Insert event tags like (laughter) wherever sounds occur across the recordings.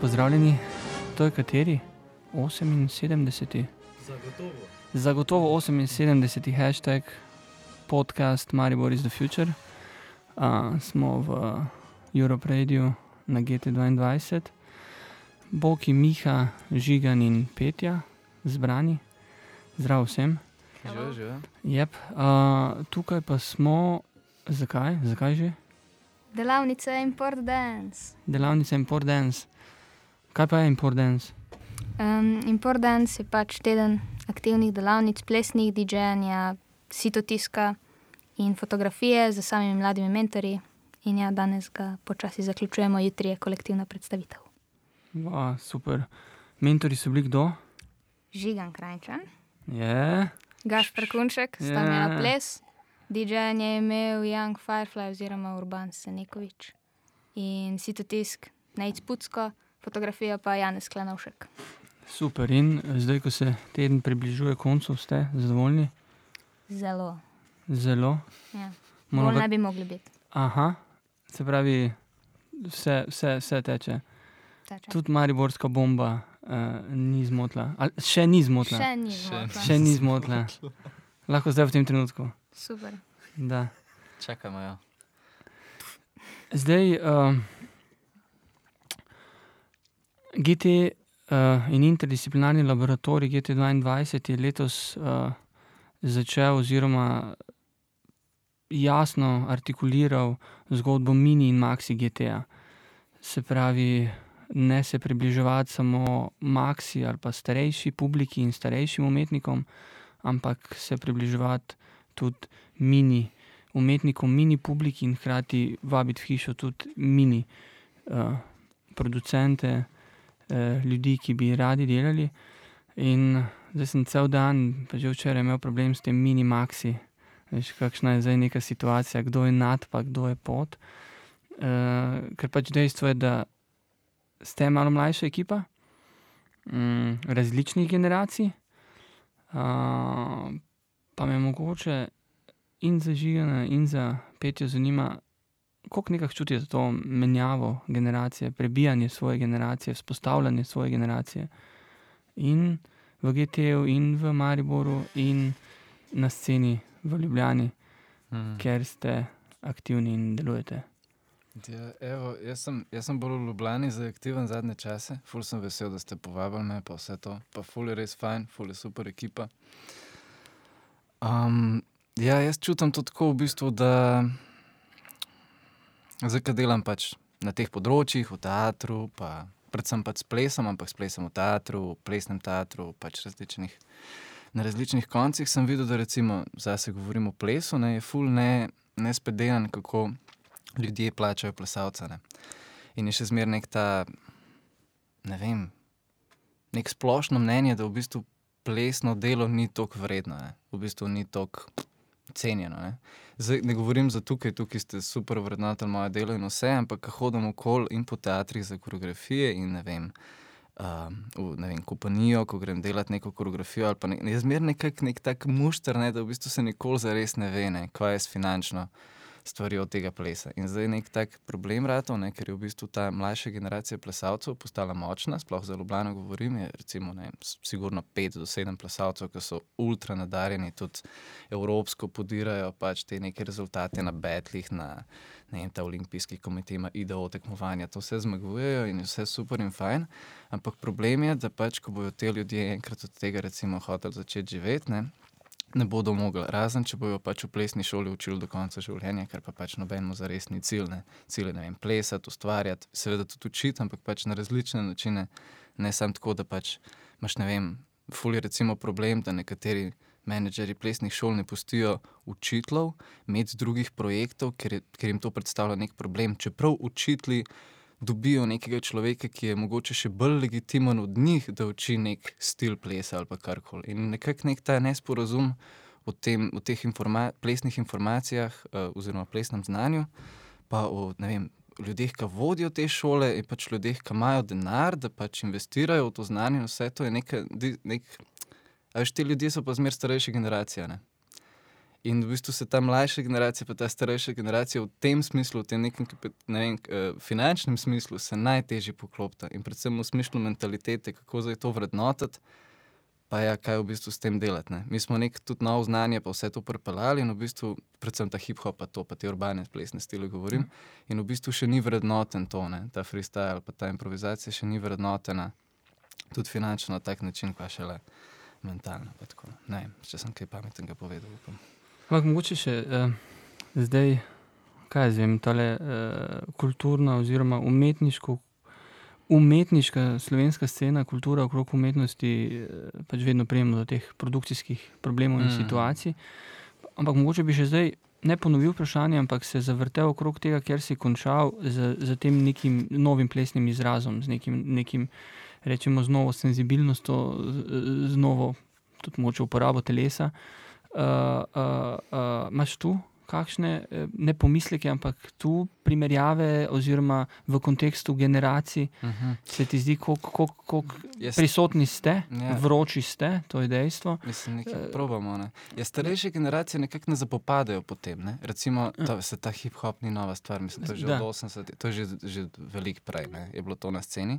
pozdravljeni, to je kateri? 78. Zagotovo. Zagotovo 78. hashtag podcast Maribor is the future. Uh, smo v Europe Radio na GT2. Boki, Miha, Žigan in Petja, zbrani, zdrav vsem. Že, že. Yep. Uh, tukaj pa smo, zakaj? zakaj že? Delavnica Import Dance. Delavnica Import Dance. Kaj pa je Import Dance? Um, Import Dance je pač teden aktivnih delavnic, plesnih, DJ-ja, sitotiska in fotografije z samimi mladimi mentorji. In ja, danes ga počasi zaključujemo, jutri je kolektivna predstavitev. Va, super. Mentori so bili kdo? Žigan Krajčan, Je. Gašpr Kunček, sta Ja. imela ples, DJ je imel Young Firefly oziroma Urban Senekovič in sitotisk Nate Pucko, fotografija pa Janez Klanovšek. Super. In zdaj, ko se teden približuje koncu, ste zadovoljni? Zelo. Zelo. Ja. Malo Bolj ne bi mogli biti. Aha, se pravi, vse, vse, vse teče. Teče. Tudi Mariborska bomba uh, ni zmotila. Ali še ni zmotila. Še ni Še zmotila. Še ni zmotila. Lahko zdaj v tem trenutku. Super. Da. Čakamo, ja. Zdaj, uh, GT uh, in interdisciplinarni laboratorij GT2 je letos uh, začel oziroma jasno artikuliral zgodbo mini in maxi GT-ja. Se pravi, ne se približevati samo maxi ali pa starejši publiki in starejšim umetnikom, ampak se približevati tudi mini umetnikom, mini publiki in hkrati vabiti v hišo tudi mini uh, producente, ljudi, ki bi radi delali. In zdaj sem cel dan, pa že včeraj imel problem s tem mini maxi. Veš, kakšna je zdaj neka situacija, kdo je nad, pa kdo je pod. Uh, ker pač dejstvo je, da ste malo mlajša ekipa, um, različnih generacij, uh, pa me mogoče in za žigana, in za petjo zanima, koliko nekaj čutite to menjavo generacije, prebijanje svoje generacije, vzpostavljanje svoje generacije. In v GT-ju, in v Mariboru, in na sceni v Ljubljani, Mm. ker ste aktivni in delujete. Ja, evo, jaz, sem, jaz sem bolj v Ljubljani za aktiven zadnje čase. Ful sem vesel, da ste povabili me, pa vse to. Pa ful je res fajn, ful je super ekipa. Um, ja, jaz čutim to tako v bistvu, da zdaj, ko delam pač na teh področjih, v teatru, pa predvsem pač s plesom, ampak s plesom v teatru, v plesnem teatru, pač različnih. Na različnih koncih sem videl, da recimo, zdaj se govorimo o plesu, ne, je ful ne, nespedejan, kako ljudje plačajo plesalce. Ne. In je še zmeraj nek ta, ne vem, nek splošno mnenje, da v bistvu plesno delo ni tako vredno, ne. v bistvu ni tako cenjeno. Ne. Zdaj, ne govorim za tukaj, tukaj ste super vrednotili moje delo in vse, ampak hodim okoli in po teatrih za koreografije in ne vem. Um, v ne vem, kompanijo, ko grem delati neko koreografijo, ali pa ne, je zmeraj nekak nek tak mušter, ne, da v bistvu se nikoli zares ne ve, ne, kaj je s finančno stvari od tega plesa. In zdaj je nek tak problem ratov, ne, ker je v bistvu ta mlajša generacija plesalcev postala močna, sploh za Ljubljano govorim, je recimo ne, sigurno pet do sedem plesalcev, ki so ultra nadarjeni, tudi evropsko podirajo pač te neke rezultate na betlih, na ne vem, ta olimpijski komitej ima IDO tekmovanja, to vse zmagujejo in vse super in fajn. Ampak problem je, da pač, ko bodo te ljudje enkrat od tega recimo hoteli začeti živeti, ne, ne bodo mogli, razen če bojo pač v plesni šoli učili do konca življenja, ker pa pač nobenemu za resni cilj. Ne. Cilj je, ne vem, plesati, ustvarjati, seveda tudi učiti, ampak pač na različne načine, ne samo tako, da pač imaš, ne vem, ful je recimo problem, da nekateri menedžeri plesnih šol ne pustijo učiteljev imeti drugih projektov, ker, ker jim to predstavlja nek problem. Čeprav učitelji dobijo nekega človeka, ki je mogoče še bolj legitimen od njih, da uči nek stil plesa ali karkoli. In nekako nek ta nesporazum o, tem, o teh informa plesnih informacijah uh, oziroma plesnem znanju, pa o vem. Ljudeh, ki vodijo te šole, in pač ljudeh, ki imajo denar, da pač investirajo v to znanje, in vse to je nekaj. Nek, a veš, ti ljudje so pa zmer starejša generacija. Ne? In v bistvu se ta mlajša generacija, pa ta starejša generacija v tem smislu, v tem nekem ne vem, finančnem smislu, se najtežje poklopta in predvsem v smislu mentalitete, kako zdaj to vrednotiti, pa ja, kaj v bistvu s tem delati. Ne. Mi smo nek tudi novo znanje, pa vse to prepeljali in v bistvu, predvsem ta hip-hop, pa to, pa te urbane plesne stile govorim. Mm. In v bistvu še ni vrednoten to, ne. ta freestyle, pa ta improvizacija še ni vrednotena, tudi finančno na tak način, pa še le mentalno. Ne vem, če sem kaj pametnega povedal. Upam. Ampak mogoče še uh, zdaj, kaj jaz vem, tale uh, kulturna oziroma umetniško. Umetniška slovenska scena, kultura okrog umetnosti, eh, pač vedno prijemo do teh produkcijskih problemov in mm. situacij. Ampak mogoče bi še zdaj ne ponovil vprašanje, ampak se zavrtel okrog tega, ker si končal z, z tem nekim novim plesnim izrazom, z nekim, nekim rečemo, z novo senzibilnostjo, z, z novo, tudi moče uporabo telesa. Uh, uh, uh, tu kakšne ne pomisleke, ampak tu primerjave, oziroma v kontekstu generacij, uh mhm. -huh. se ti zdi, kako prisotni ste, ja. vroči ste, to je dejstvo. Mislim, nekaj probamo. Ne? Ja, starejše generacije nekako ne zapopadajo po tem. Ne? Recimo, to, se ta hip-hop ni nova stvar, mislim, to je že da. od 80, to je že, že veliko prej, ne? je bilo to na sceni.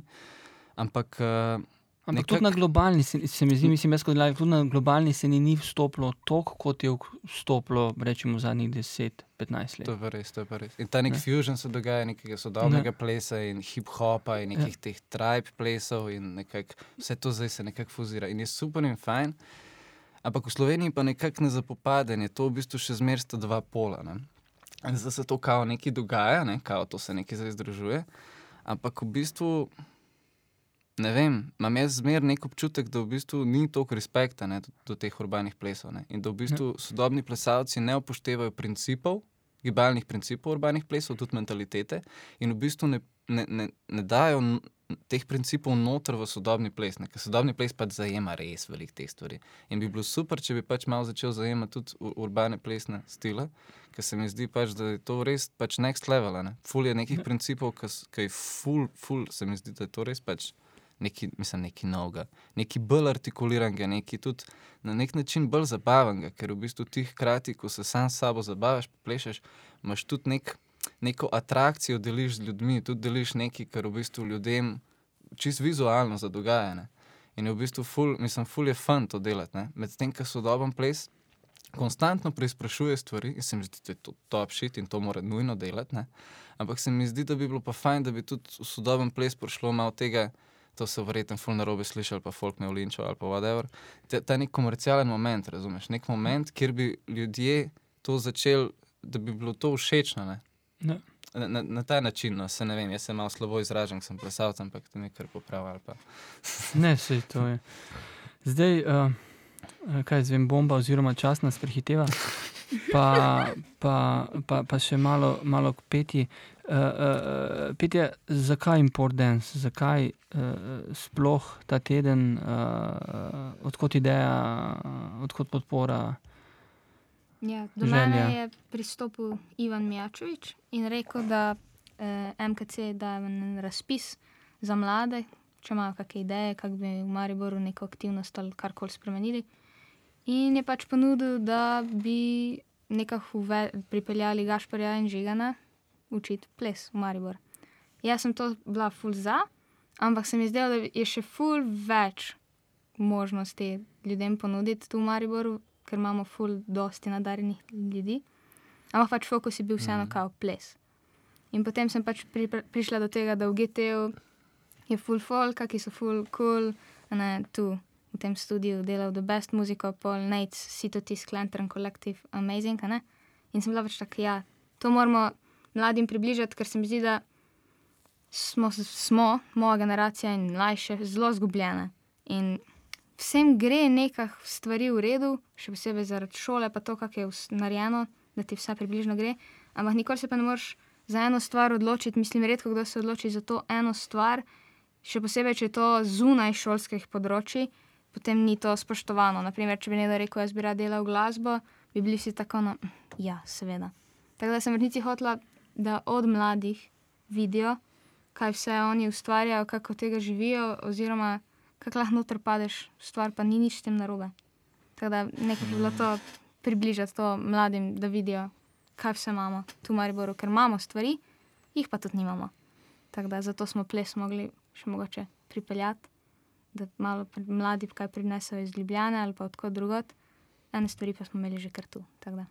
Ampak. Uh, Ampak nekak... tudi na globalni se, se mi zdi, mislim, jaz, da tudi na globalni se ni vstopilo toliko, kot je vstopilo, rečemo, v zadnjih 10-15 let. To je res, to je res. In ta nek ne? fusion se dogaja, nekega sodobnega ne. plesa in hip-hopa in nekih ne. teh tribe plesov in nekak, vse to zdaj se nekako fuzira in je super in fajn. Ampak v Sloveniji pa nekako ne zapopadanje, to v bistvu še zmersta dva pola. Ne? Zdaj se to kao nekaj dogaja, ne? kao to se nekaj zdaj združuje. Ampak v bistvu ne vem, imam jaz zmeraj nek občutek, da v bistvu ni toliko respekta ne, do, do teh urbanih plesov. Ne, in da v bistvu ne. sodobni plesalci ne upoštevajo principov, gibalnih principov urbanih plesov, tudi mentalitete, in v bistvu ne, ne, ne, ne dajo teh principov noter v sodobni ples. Ne, ker sodobni ples pač zajema res velik teh stvari. In bi bilo super, če bi pač malo začel zajemati tudi urbane plesne stile. Ker se mi zdi, pač, da je to res pač next level. Ne. Ful je nekih principov, ki je ful, ful, se mi zdi, da je to res pač nekaj, mislim, nekaj novega, nekaj bolj artikuliranega, nekaj tudi na nek način bolj zabavnega, ker v bistvu ti hkrati, ko se sam s sabo zabavaš, plešeš, imaš tudi nek, neko atrakcijo, deliš z ljudmi, tudi deliš nekaj, kar v bistvu ljudem čist vizualno za dogajanje. In je v bistvu ful, mislim, ful je fun to delati. Medtem, ko sodoben ples. Konstantno preizprašuje stvari in se mi zdi, da je to top shit in to mora nujno delati. Ne? Ampak se mi zdi, da bi bilo pa fajn, da bi tudi v sodobnem plesu prišlo malo tega, to so verjetno ful na robe slišali, pa folk me ulinčal ali pa whatever. Ta, ta nek komercialen moment, razumeš, nek moment, kjer bi ljudje to začeli, da bi bilo to všečno. Ne? Ne. Na, na, na ta način, no, se ne vem, jaz se malo slabo izražam, sem plesalec, ampak to nekaj popravlja. (laughs) ne, se to je. Zdaj, uh, kaj zvem, bomba oziroma čas nas prehiteva, pa, pa, pa, pa še malo, malo k peti. Uh, uh, Petje, zakaj import dance, zakaj uh, sploh ta teden, uh, odkot ideja, uh, odkot podpora? Ja, do mene je pristopil Ivan Mjačovič in rekel, da uh, MKC da en razpis za mlade, če imajo kakšne ideje, kako bi v Mariboru neko aktivnost ali karkoli spremenili. In je pač ponudil, da bi nekako pripeljali Gašporja in Žigana učiti ples v Maribor. Jaz sem to bila full za, ampak se mi zdelo, da je še full več možnosti ljudem ponuditi tu v Mariboru, ker imamo full dosti nadarjenih ljudi. Ampak pač fokus je bil vseeno mm. kao ples. In potem sem pač pri, prišla do tega, da v GT-u je full folk, ki so full cool, ne tu. Tem studiu delal The Best Music, Paul Nates, Citotis, Clanton Collective, Amazing. In sem bila pač tako, ja, to moramo mladim približati, ker se mi zdi, da smo, smo moja generacija in mlajše, zelo zgubljene. In vsem gre nekaj stvari v redu, še posebej zaradi šole, pa to, kar je narejeno, da ti vse približno gre. Ampak nikoli se pa ne moreš za eno stvar odločiti. Mislim, redko kdo se odloči za to eno stvar, še posebej, če je to zunaj šolskih področji. Potem ni to spoštovano. Naprimer, če bi nekdo rekel, jaz bi rad delal glasbo, bi bili vsi tako, no, ja, seveda. Tako da sem v resnici hotela da od mladih vidijo, kaj vse oni ustvarjajo, kako tega živijo, oziroma kako lahko noter padeš, stvar pa ni nič s tem narobe. Tako da nekaj je bilo to približati to mladim, da vidijo, kaj vse imamo tu v Mariboru, ker imamo stvari, jih pa tudi nimamo. Tako da zato smo ples mogli še mogoče pripeljati, da malo pri- mladi kaj prinesejo iz Ljubljane ali pa odkot drugot. Ene stvari pa smo imeli že kar tu. tako.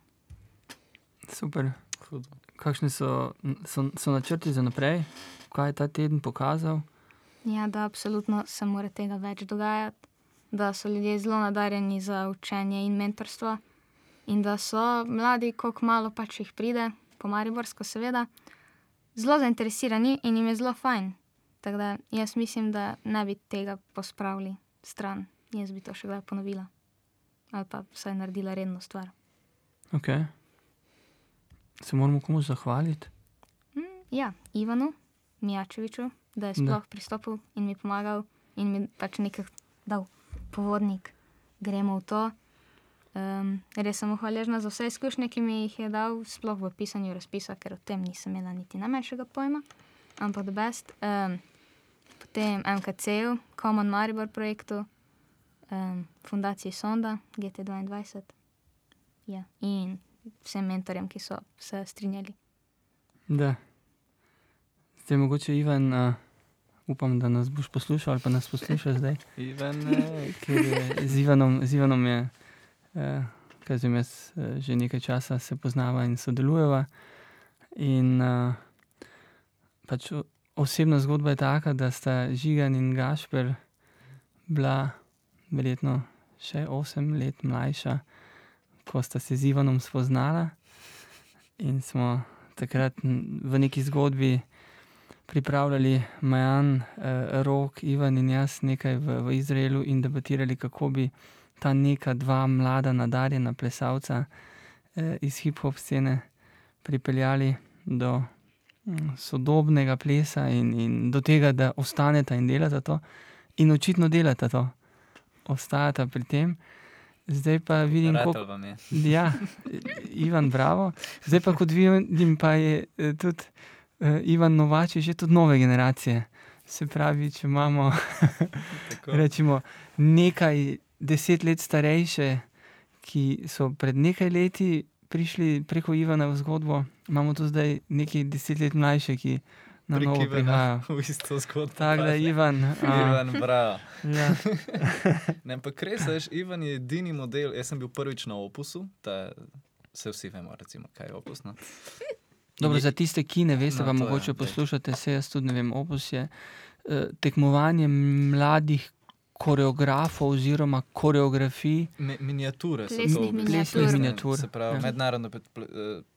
Super. Hudo. Kakšni so, so, so načrti za naprej, kaj je ta teden pokazal? Ja, da absolutno se mora tega več dogajati, da so ljudje zelo nadarjeni za učenje in mentorstvo, in da so mladi, koliko malo pač jih pride, po Mariborsko, seveda, zelo zainteresirani in jim je zelo fajn. Tako da jaz mislim, da ne bi tega pospravili stran. Jaz bi to še kdaj ponovila. Ali pa vsaj naredila redno stvar. Okay. Se moramo komu zahvaliti? Mm, ja, Ivanu Mijačeviču, da je sploh pristopil in mi pomagal in mi pač nekaj dal povodnik, gremo v to. Um, res sem hvaležna za vse izkušnje, ki mi jih je dal, sploh v pisanju razpisa, ker o tem nisem imela niti najmanjšega pojma, ampak best. Um, potem MKC-ju, Common Maribor projektu, um, Fundaciji Sonda, GT22 ja. in vsem mentorjem, ki so se strinjali. Da. Zdaj, mogoče Ivan, uh, upam, da nas boš poslušal ali pa nas poslušaš zdaj. (laughs) Ivan, Ker je z Ivanom, z Ivanom je, uh, kaj zvem jaz, uh, že nekaj časa se poznava in sodelujeva. In uh, pač o- osebna zgodba je taka, da sta Žigan in Gašper bila verjetno še 8 let mlajša, ko sta se z Ivanom spoznala. In smo takrat v neki zgodbi pripravljali Majan, eh, Rok, Ivan in jaz nekaj v, v Izraelu in debatirali, kako bi ta neka dva mlada, nadarjena plesalca eh, iz hip-hop scene pripeljali do sodobnega plesa in, in do tega, da ostaneta in delata to. In očitno delata to, ostajata pri tem. Zdaj pa vidim, kako. Vam je. (laughs) Ja, Ivan, bravo. Zdaj pa, kot vidim, pa je eh, tudi eh, Ivan Novač, je že tudi nove generacije. Se pravi, če imamo Tako. (laughs) rečemo, nekaj deset let starejše, ki so pred nekaj leti prišli preko Ivana v zgodbo, imamo tu zdaj nekaj deset let mlajše, ki na Prek novo prihajajo. (laughs) V isto zgodbo. Tako da, Ivan. a, Ivan, bravo. Ja, (laughs) Ne, ampak res, veš, Ivan je edini model. Jaz sem bil prvič na opusu, ta, vse vsi vemo, recimo, kaj je opus. No? Dobro, Je- za tiste, ki ne veste, No, pa je, mogoče daj. poslušate, se jaz tudi ne vem, opus je eh, tekmovanje mladih koreografov oziroma koreografij. Mi, miniature so Plesnih to miniatur. Plesne, Miniatur, Se pravi, ja. mednarodno pet- ple-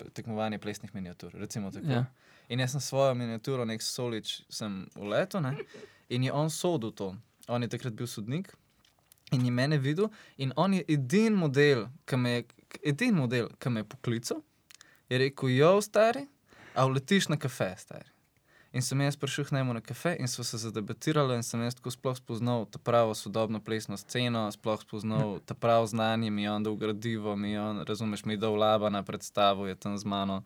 eh, tekmovanje plesnih miniatur. Recimo tako. Ja. In jaz sem svojo miniaturo, nek solič, sem uletel ne? in je on sodel to. On je takrat bil sodnik in je mene videl. In on je edini model, ki me je, edin model, ki me je poklical, je rekel: Jo, stari, a uletiš na kafe, stari. In sem jaz prišel k njemu na kafe in smo se zadebatirali, in sem jaz tako sploh spoznal ta pravo sodobno plesno sceno, sploh spoznal ta pravo znanje, mi je on dal gradivo, mi je on, razumeš, mi je dal laba na predstavu, je tam z mano.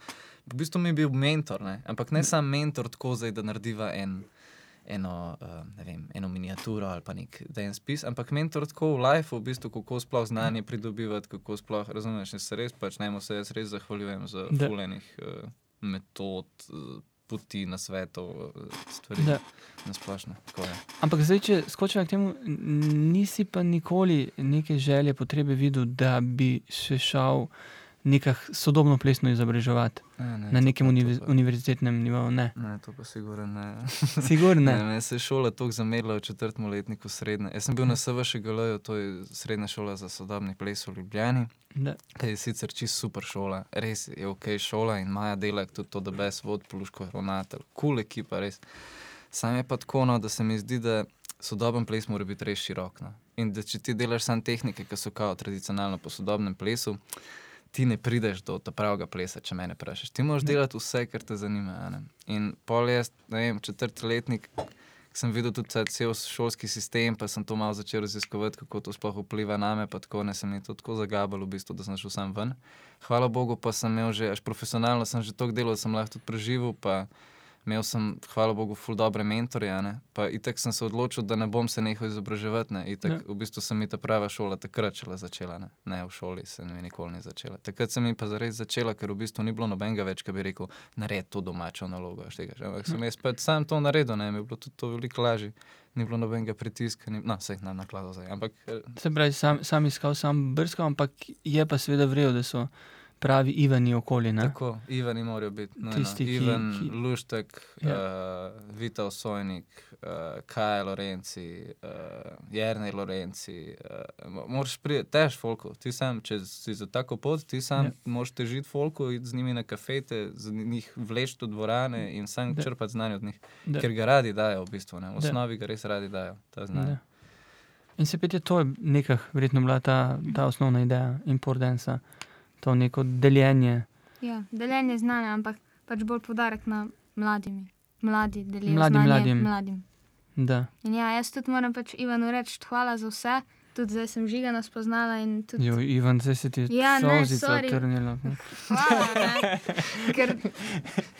V bistvu mi je bil mentor, ne? ampak ne sam mentor, tako zdaj, da narediva en, eno, uh, vem, eno miniaturo ali pa nek den spis, ampak mentor tako v lifeu, v bistvu, kako sploh znanje pridobivati, kako sploh, razumeš, se res pač njemu se jaz res zahvaljujem za Da. fulejnih uh, metod. Uh, Poti na svetu, uh, stvari Da. na splošno. Ampak zdaj, če skočiva k temu, nisi pa nikoli neke želje, potrebe videl, da bi se šel nekaj sodobno plesno izobraževati Ne, ne, na nekem pa- univ to pa- univerzitetnem nivoju. Ne, Ne, to pa sigurno ne. (laughs) sigurno Ne, ne. se je šola tako zamerila v četrtem letniku srednje. Jaz sem bil na SVŠGL, to je srednja šola za sodobni ples v Ljubljani, Da. je sicer čist super šola, res je ok šola in Maja Delak tudi to, da bes vod, Pluško, ravnatelj, kul cool ekipa, res. Sam je pa tako, no, da se mi zdi, da sodoben ples mora biti res širok. No. In da če ti delaš samo tehnike, ki so kao tradicionalno po sodobnem plesu, ti ne prideš do pravega plesa, če me ne vprašaš. Ti moraš delati vse, kar te zanima. In pol jaz, ne vem, četrti letnik, sem videl tudi cel šolski sistem, pa sem to malo začel raziskovati, kako to sploh vpliva na me. Pa tako ne sem to tako zagabal, v bistvu, da sem šel sam ven. Hvala Bogu, pa sem imel že, až profesionalno sem že toliko delal, da sem lahko tudi preživel. Pa Imel sem, hvala Bogu, ful dobre mentorje, ne. pa itek sem se odločil, da ne bom se nehal izobraževati. Ne. Itek, Ja. v bistvu sem mi ta prava šola takrat šele začela, ne. ne v šoli se mi nikoli ni začela. Takrat sem mi pa zares začela, ker v bistvu ni bilo nobenega več, ki bi rekel, naredi to domačo nalogo. Ampak sem jaz pač sam to naredil, ne, mi je bilo tudi to veliko lažje. Ni bilo nobenega pritiska, ni, no, vse na naklado zdaj. Ampak eh, Se pravi, sam, sam iskal, sam brskal, ampak je pa seveda vrel, da so pravi Ivani okoli. Ne? Tako, Ivani morajo biti. nujno. Tisti, ki- Ivan, ki- Luštek, Ja. uh, Vita Osojnik, uh, Kaj Lorenci, uh, Jrnej Lorenci. Uh, moraš priti, tež folko. Ti sam, če si za tako pot, ti sam Ja. moraš težiti folko, iti z njimi na kafete, z njih vleči v dvorane in sam Da. črpati znanje od njih. Da. Ker ga radi dajo, v bistvu. Ne? V osnovi ga res radi dajo, ta znanje. Da. In se pete, to je nekaj, verjetno bila ta, ta osnovna ideja Importansa, to neko deljenje. Ja, deljenje znanja, ampak pač bolj podarek na mladimi. Mladi delijo Mladim, znanje mladim. mladim. Da. In ja, jaz tudi moram pač Ivanu reči hvala za vse. Tudi zdaj sem žigano spoznala tudi Jo, Ivan, zdaj se ti je Ja, solzica sorry. trnila. (laughs) hvala. Ne? Ker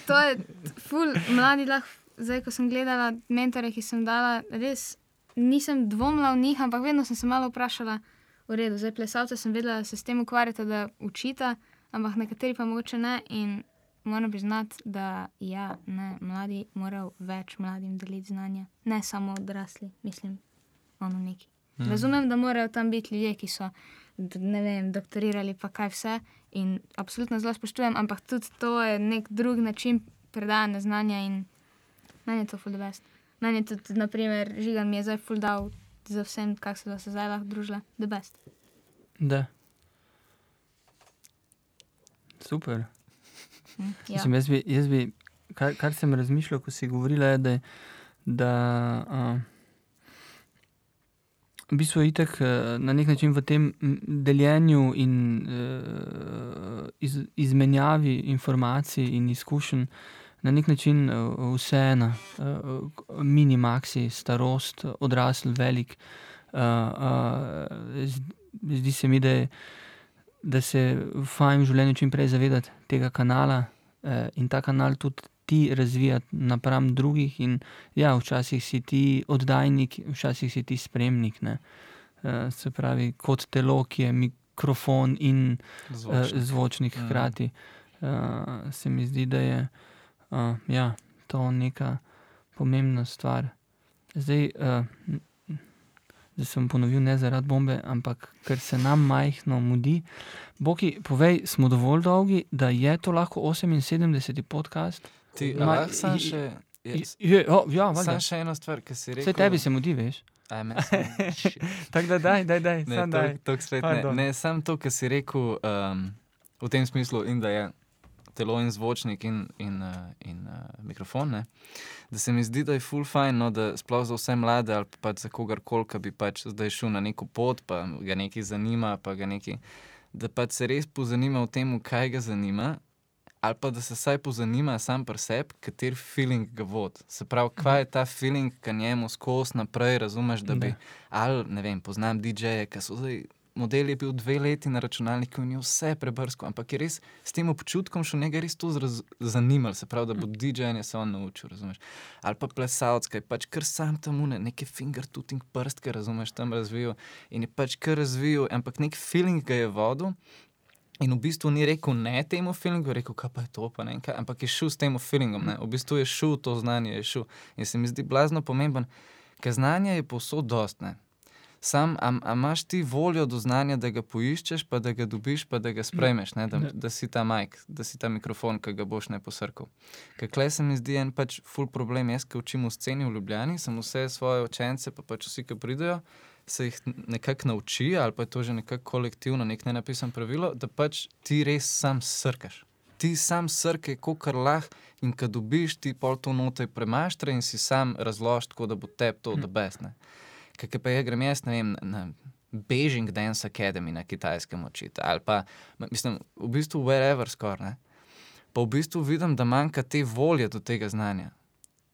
to je ful, mladi lahko, zdaj ko sem gledala mentore, ki sem dala, res nisem dvomila v njih, ampak vedno sem se malo vprašala, v redu, zdaj plesalce sem vedela, da se s tem ukvarjata, da učita, ampak nekateri pa mogoče ne. In moram priznati, da ja, ne, mladi morajo več mladim deliti znanja, ne samo odrasli, mislim, ono neki. Mhm. Razumem, da morajo tam biti ljudje, ki so ne vem, doktorirali, pa kaj vse. In absolutno zelo spoštujem, ampak tudi to je nek drug način predajanja znanja in meni je to full best. Meni je tudi, naprimer, žigan mi je zdaj full dal za vsem, se da se zdaj lahko družila, the best. Da. Super. Hm, Ja. Mislim, jaz bi, jaz bi kar, kar sem razmišljal, ko si govorila, je, da, da uh, v bistvu je itek uh, na nek način v tem deljenju in uh, iz, izmenjavi informacij in izkušenj na nek način uh, vseeno, uh, mini, maxi, starost, odrasel, velik. Uh, uh, zdi- se mi, da je da se fajn v življenju čim prej zavedati tega kanala eh, in ta kanal tudi ti razvijati napram drugih. In, ja, včasih si ti oddajnik, včasih si ti spremnik. Ne? Eh, se pravi, kot telo, ki je mikrofon in zvočnik, eh, zvočnik Mhm. hkrati. Eh, se mi zdi, da je eh, ja, to neka pomembna stvar. Zdaj, eh, Zdaj sem ponovil ne zaradi bombe, ampak ker se nam majhno mudi. Boki, povej, smo dovolj dolgi, da je to lahko 78. podcast? Ti, Ma- lahko sam i- še, Je, oh, ja, valjda. sam še eno stvar, ki si rekel. Vse tebi se mudi, veš. (laughs) Tako da, daj, daj, daj, Ne, sam daj. to, to spet ne. Ne sam to, kar si rekel um, v tem smislu, in da je telo in zvočnik in, in, uh, in uh, mikrofon. Ne? Da se mi zdi, da je full fajn, no, da sploh za vse mlade ali pa pač za kogarkoli, ki bi pač zdaj šel na neko pot, pa ga nekaj zanima, pa ga nekaj. Da pač se res pozanima o tem, kaj ga zanima. Ali pa da se vsaj pozanima sam pri sebi, kater feeling ga vodi. Se pravi, kaj je ta feeling, ki njemu skozi naprej razumeš, da bi Da. ali ne vem, poznam DJ-je, ki so zdaj. Model je bil dve leti na računalniku in je vse prebrsko, ampak je res s tem občutkom še nekaj res to zanimalo, se pravi, da bo DJ-je se on naučil, razumeš. Ali pa plesalec, ki je pač kar sam tam une, neke fingertutting prstke, razumeš, tam razvijal in je pač kar razvijal, ampak nek feeling ga je vodil. In v bistvu ni rekel ne temu feelingu, rekel, kaj pa je to, pa ne vem kaj, ampak je šel s tem. Ne? V bistvu je šel to znanje, je šel. In se mi zdi blazno pomemben, ker znanje je povsod dostne. Sam, a, a imaš ti voljo do znanja, da ga poiščeš, pa da ga dobiš, pa da ga sprejmeš, ne? da, da si ta majk, da si ta mikrofon, ki ga boš ne posrkal. Ker klej se mi zdi en pač full problem. Jaz, ki učim v sceni v Ljubljani, sem vse svoje učence, pa pač vsi, ki pridejo, se jih nekako nauči, ali pa je to že nekako kolektivno, nek ne napisan pravilo, da pač ti res sam srkaš. Ti sam srkaj, kot lahko, in ko dobiš, ti pol to note premaštre in si sam razložiš, tako da bo tebi to odbesne. Kaj pa je, grem jaz, ne vem, na Beijing Dance Academy na kitajskem učiti, ali pa, mislim, v bistvu wherever skoraj. Pa v bistvu vidim, da manjka te volje do tega znanja.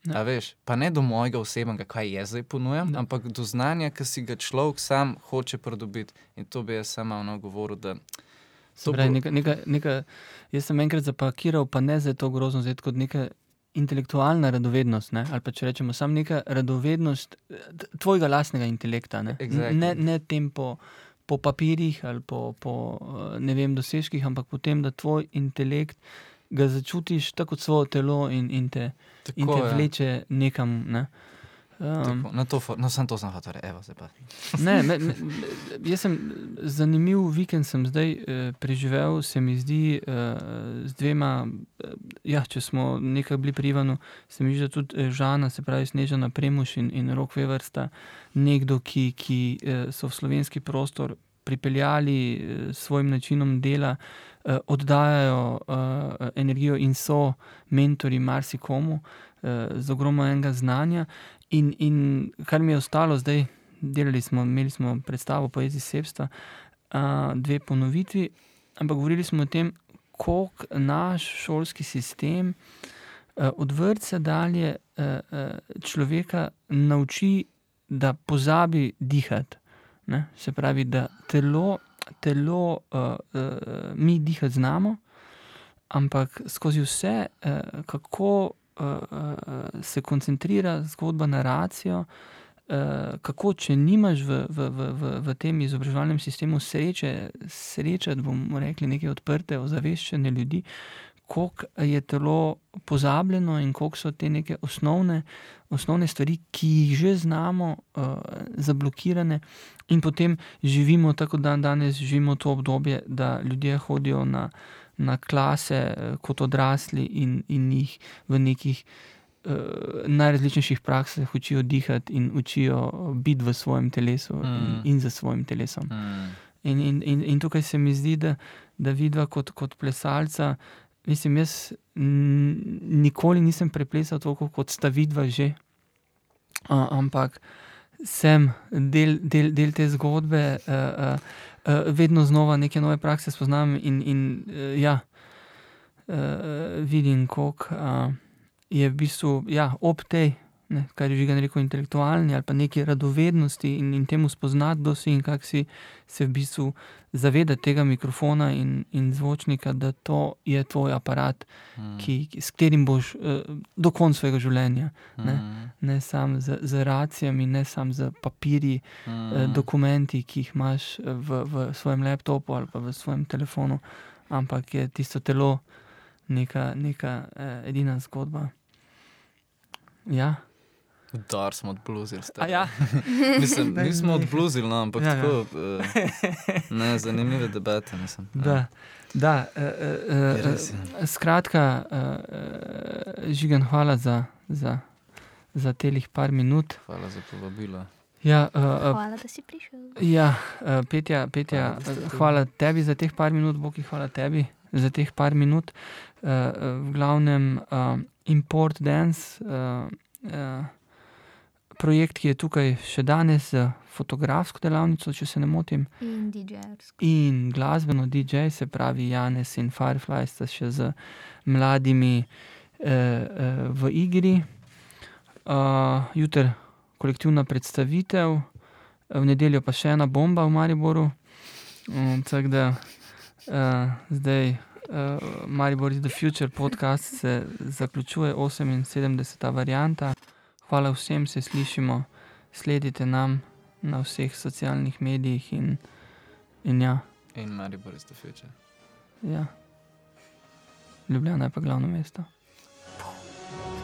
Ja. A veš, pa ne do mojega osebnega, kaj jaz zdaj ponujam, Ja. ampak do znanja, ki si ga človek sam hoče pridobiti. In to bi jaz samo ono govoril, pravi, bo- neka, neka, neka, jaz sem enkrat zapakiral, pa ne za to grozno, zdaj kot neka intelektualna radovednost, ne? ali pa če rečemo samo neka radovednost eh, tvojega lastnega intelekta, ne, Exactly. ne, ne tem po, po papirjih ali po, po eh, ne vem, dosežkih, ampak po tem, da tvoj intelekt ga začutiš tako kot svoje telo in, in te, in Tako, te ja. vleče nekam. Ne? Um, Tako, na to, no, sem to sem hotel evo se pa. Ne, me, (laughs) me, jaz sem zanimiv vikend sem zdaj eh, preživel, se mi zdi eh, z dvema. Eh, ja, če smo nekaj bili pri Ivanu, se mi zdi, da tudi eh, Žana, se pravi Snežana Premuš in, in Rok Wever sta nekdo, ki, ki eh, so v slovenski prostor pripeljali eh, svojim načinom dela, eh, oddajajo eh, energijo in so mentori marsikomu eh, z ogromno enega znanja. In, in kar mi je ostalo zdaj, delali smo, imeli smo predstavo poezije Sebstva, uh, dve ponovitvi, ampak govorili smo o tem, kako naš šolski sistem uh, od vrtca dalje uh, uh, človeka nauči, da pozabi dihati. Ne? Se pravi, da telo, telo uh, uh, mi dihati znamo, ampak skozi vse, uh, kako uh, uh, se koncentrira zgodba na racijo. Uh, kako, če nimaš v, v, v, v, tem izobraževalnem sistemu sreče, da bomo rekli, neke odprte, ozaveščene ljudi, koliko je telo pozabljeno in koliko so te neke osnovne, osnovne stvari, ki jih že znamo, uh, zablokirane, in potem živimo tako, da danes živimo to obdobje, da ljudje hodijo na, na klase eh, kot odrasli in, in jih v nekih uh, najrazličnejših praksah učijo dihati in učijo biti v svojem telesu mm. in, in za svojim telesom. Mm. In, in, in, in tukaj se mi zdi, da, da vidva kot, kot plesalca. Mislim, jaz nikoli nisem preplesal toliko kot sta vidva že, uh, ampak sem del, del, del te zgodbe, uh, uh, uh, vedno znova neke nove prakse spoznam in, in uh, ja, uh, vidim, koliko uh, je v bistvu ja, ob tej, ne, kar je žigan rekel, intelektualni ali pa neki radovednosti in, in temu spoznati, kdo si in kako si se v bistvu zavedati tega mikrofona in, in zvočnika, da to je tvoj aparat, Mm. ki, ki, s katerim boš uh, do konca svojega življenja, ne. Mm. ne samo z, z racijami, ne samo z papirji, mm. Mm. dokumenti, ki jih imaš eh, v, v svojem laptopu ali pa v svojem telefonu, ampak je tisto telo neka, neka uh, edina zgodba. Ja, Dar smo odbluzili. A ja. (laughs) Mislim, Ne, nismo ne. odbluzili, no, ampak Ja, ja, ja. tako. Uh, ne, zanimive debate. Mislim. Da, da uh, uh, uh, skratka, uh, uh, žigan, hvala za, za, za telih par minut. Hvala za povabilo. Ja, uh, uh, Hvala, da si prišel. Ja, eh, Petja, Petja Hvala, da hvala tebi za teh par minut, Boki, hvala tebi za teh par minut. Eh, eh, V glavnem, uh, Import Dance, uh, uh, projekt, ki je tukaj še danes z fotografsko delavnico, če se ne motim, In DJ-ersko. in glasbeno DJ, se pravi Janes in Firefly, sta še z mladimi eh, eh, v igri. Uh, Jutri kolektivna predstavitev, v nedeljo pa še ena bomba v Mariboru. Um, tako da uh, zdaj uh, Maribor is the Future podcast se zaključuje 78. varianta. Hvala vsem, se slišimo, sledite nam na vseh socialnih medijih in, in ja. In Maribor is the future. Ja. Ljubljana je pa glavno mesto. Hvala.